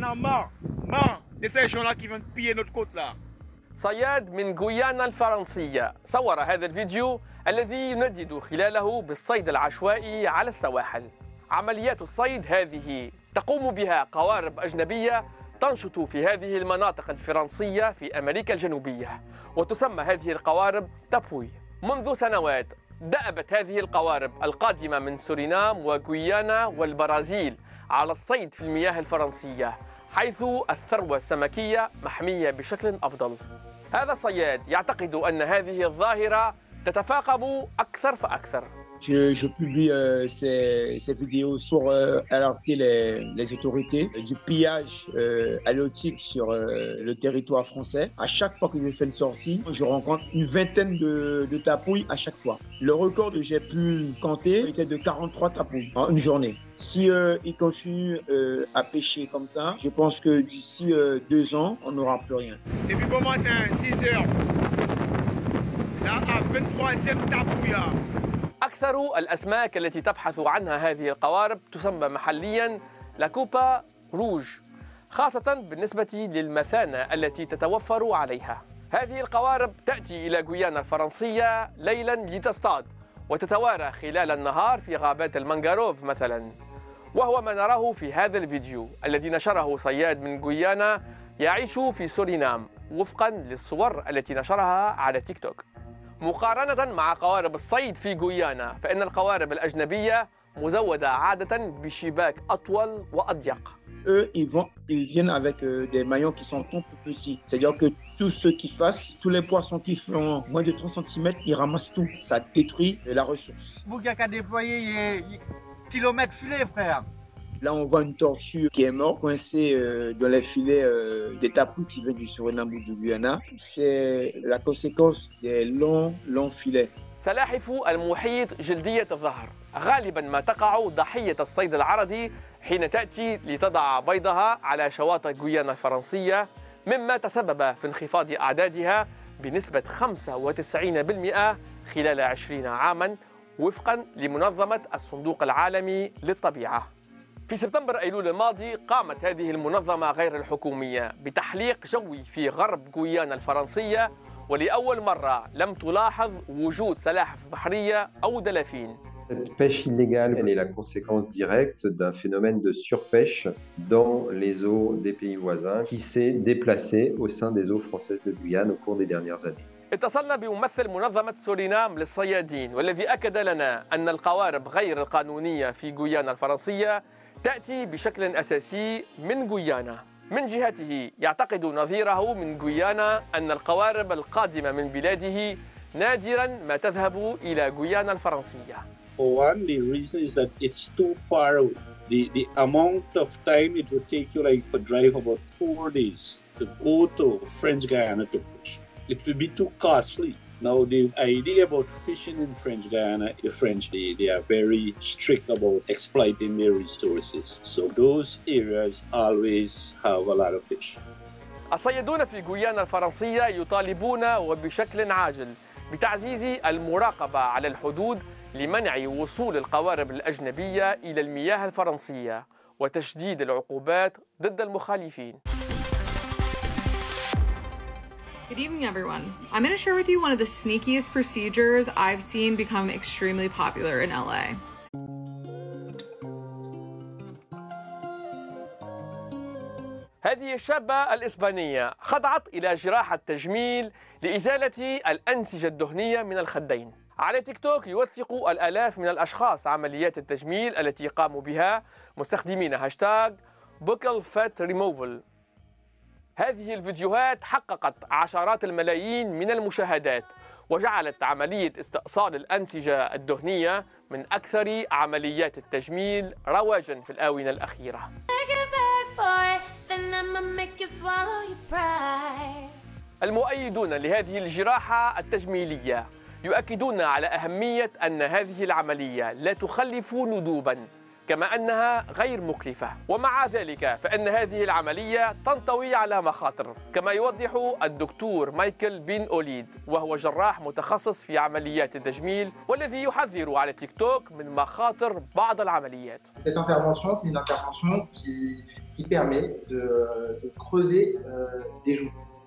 en a marre, marre de ces gens-là qui viennent piller notre côte là. صياد من غويانا الفرنسية صور هذا الفيديو الذي يندد خلاله بالصيد العشوائي على السواحل عمليات الصيد هذه تقوم بها قوارب أجنبية تنشط في هذه المناطق الفرنسية في أمريكا الجنوبية وتسمى هذه القوارب تابوي منذ سنوات دأبت هذه القوارب القادمة من سورينام وغويانا والبرازيل على الصيد في المياه الفرنسية حيث الثروة السمكية محمية بشكل أفضل. هذا الصياد يعتقد أن هذه الظاهرة تتفاقم أكثر فأكثر. Je, publie euh, ces, vidéos sur euh, alerter les, autorités du pillage euh, halieutique sur euh, le territoire français. À chaque fois que je fais une sortie, je rencontre une vingtaine de, tapouilles à chaque fois. Le record que j'ai pu compter était de 43 tapouilles en une journée. Si euh, ils continuent euh, à pêcher comme ça, je pense que d'ici deux ans, on n'aura plus rien. Depuis bon matin, 6 heures, là, à 23e tapouille. أكثر الأسماك التي تبحث عنها هذه القوارب تسمى محليا لاكوبا روج خاصة بالنسبة للمثانة التي تتوفر عليها. هذه القوارب تأتي إلى غويانا الفرنسية ليلا لتصطاد وتتوارى خلال النهار في غابات المانغاروف مثلا. وهو ما نراه في هذا الفيديو الذي نشره صياد من غويانا يعيش في سورينام وفقا للصور التي نشرها على تيك توك. مقارنة مع قوارب الصيد في غويانا فإن القوارب الأجنبية مزودة عادة بشباك أطول وأضيق eux, ils, vont, ils viennent avec euh, des maillons qui sont tout petits. C'est-à-dire que tous ceux qui fassent, tous les poissons qui font moins de 30 cm, ils ramassent tout. Ça détruit la ressource. Vous qui a déployer kilomètres filets, frère. Là, on voit une tortue qui est morte, coincée euh, dans les filets euh, des tapous qui viennent du Suriname ou du Guyana. C'est la conséquence des longs, longs filets. سلاحف المحيط جلدية الظهر غالبا ما تقع ضحية الصيد العرضي حين تأتي لتضع بيضها على شواطئ غويانا الفرنسية مما تسبب في انخفاض أعدادها بنسبة 95% خلال 20 عاما وفقا لمنظمة الصندوق العالمي للطبيعة في سبتمبر أيلول الماضي قامت هذه المنظمة غير الحكومية بتحليق جوي في غرب غويانا الفرنسية ولأول مرة لم تلاحظ وجود سلاحف بحرية أو دلافين Cette pêche illégale, elle est la conséquence directe d'un phénomène de surpêche dans les eaux des pays voisins qui s'est déplacé au sein des eaux françaises de Guyane au cours des dernières années. اتصلنا بممثل منظمة سورينام للصيادين والذي أكد لنا أن القوارب غير القانونية في غويانا الفرنسية تأتي بشكل أساسي من غويانا من جهته يعتقد نظيره من غويانا أن القوارب القادمة من بلاده نادرا ما تذهب إلى غويانا الفرنسية one, the reason is that it's too far away. The, the amount of time it would take you like for drive about four days to go to French Guyana to fish. It would be too costly. Now, the idea about fishing in French Guyana, the French, they, they are very strict about exploiting their resources. So those areas always have a lot of fish. الصيادون في غويانا الفرنسية يطالبون وبشكل عاجل بتعزيز المراقبة على الحدود لمنع وصول القوارب الأجنبية إلى المياه الفرنسية وتشديد العقوبات ضد المخالفين. Good evening, everyone. I'm going to share with you one of the sneakiest procedures I've seen become extremely popular in LA. هذه الشابة الإسبانية خضعت إلى جراحة تجميل لإزالة الأنسجة الدهنية من الخدين على تيك توك يوثق الآلاف من الأشخاص عمليات التجميل التي قاموا بها مستخدمين هاشتاغ بوكل فات ريموفل هذه الفيديوهات حققت عشرات الملايين من المشاهدات وجعلت عملية استئصال الأنسجة الدهنية من أكثر عمليات التجميل رواجا في الآونة الأخيرة. المؤيدون لهذه الجراحة التجميلية يؤكدون على أهمية أن هذه العملية لا تخلف ندوبا. كما أنها غير مكلفة ومع ذلك فإن هذه العملية تنطوي على مخاطر كما يوضح الدكتور مايكل بن أوليد وهو جراح متخصص في عمليات التجميل والذي يحذر على تيك توك من مخاطر بعض العمليات qui, permet euh.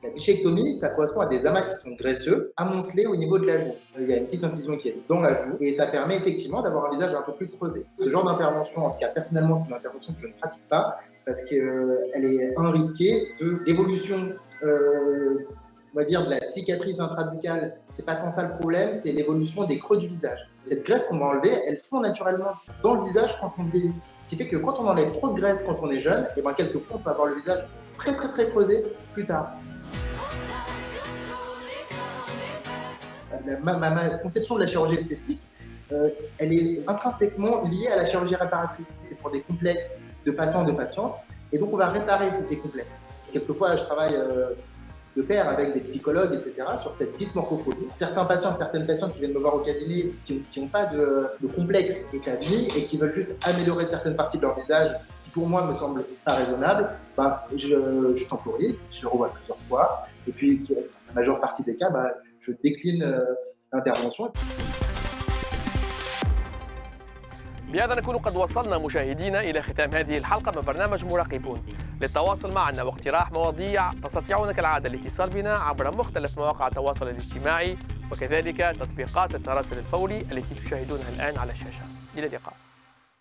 La bichectomie, ça correspond à des amas qui sont graisseux, amoncelés au niveau de la joue. Il y a une petite incision qui est dans la joue et ça permet effectivement d'avoir un visage un peu plus creusé. Ce genre d'intervention, en tout cas personnellement, c'est une intervention que je ne pratique pas parce qu'elle est un risquée de l'évolution. Euh, on va dire de la cicatrice intrabuccale, c'est pas tant ça le problème, c'est l'évolution des creux du visage. Cette graisse qu'on va enlever, elle fond naturellement dans le visage quand on vieillit. Ce qui fait que quand on enlève trop de graisse quand on est jeune, et ben quelquefois on peut avoir le visage très très très creusé plus tard. Ma, conception de la chirurgie esthétique, euh, elle est intrinsèquement liée à la chirurgie réparatrice. C'est pour des complexes de patients, de patientes, et donc on va réparer des complexes. Quelquefois, je travaille euh, de pair avec des psychologues, etc., sur cette dysmorphophobie. Certains patients, certaines patientes qui viennent me voir au cabinet, qui n'ont pas de, de complexe établi et qui veulent juste améliorer certaines parties de leur visage, qui pour moi me semblent pas raisonnables, bah, je, je temporise, je le revois plusieurs fois, et puis la majeure partie des cas, bah, je décline euh, l'intervention. بهذا نكون قد وصلنا مشاهدينا إلى ختام هذه الحلقة من برنامج مراقبون. للتواصل معنا واقتراح مواضيع تستطيعون كالعادة الاتصال بنا عبر مختلف مواقع التواصل الاجتماعي وكذلك تطبيقات التراسل الفوري التي تشاهدونها الآن على الشاشة. إلى اللقاء.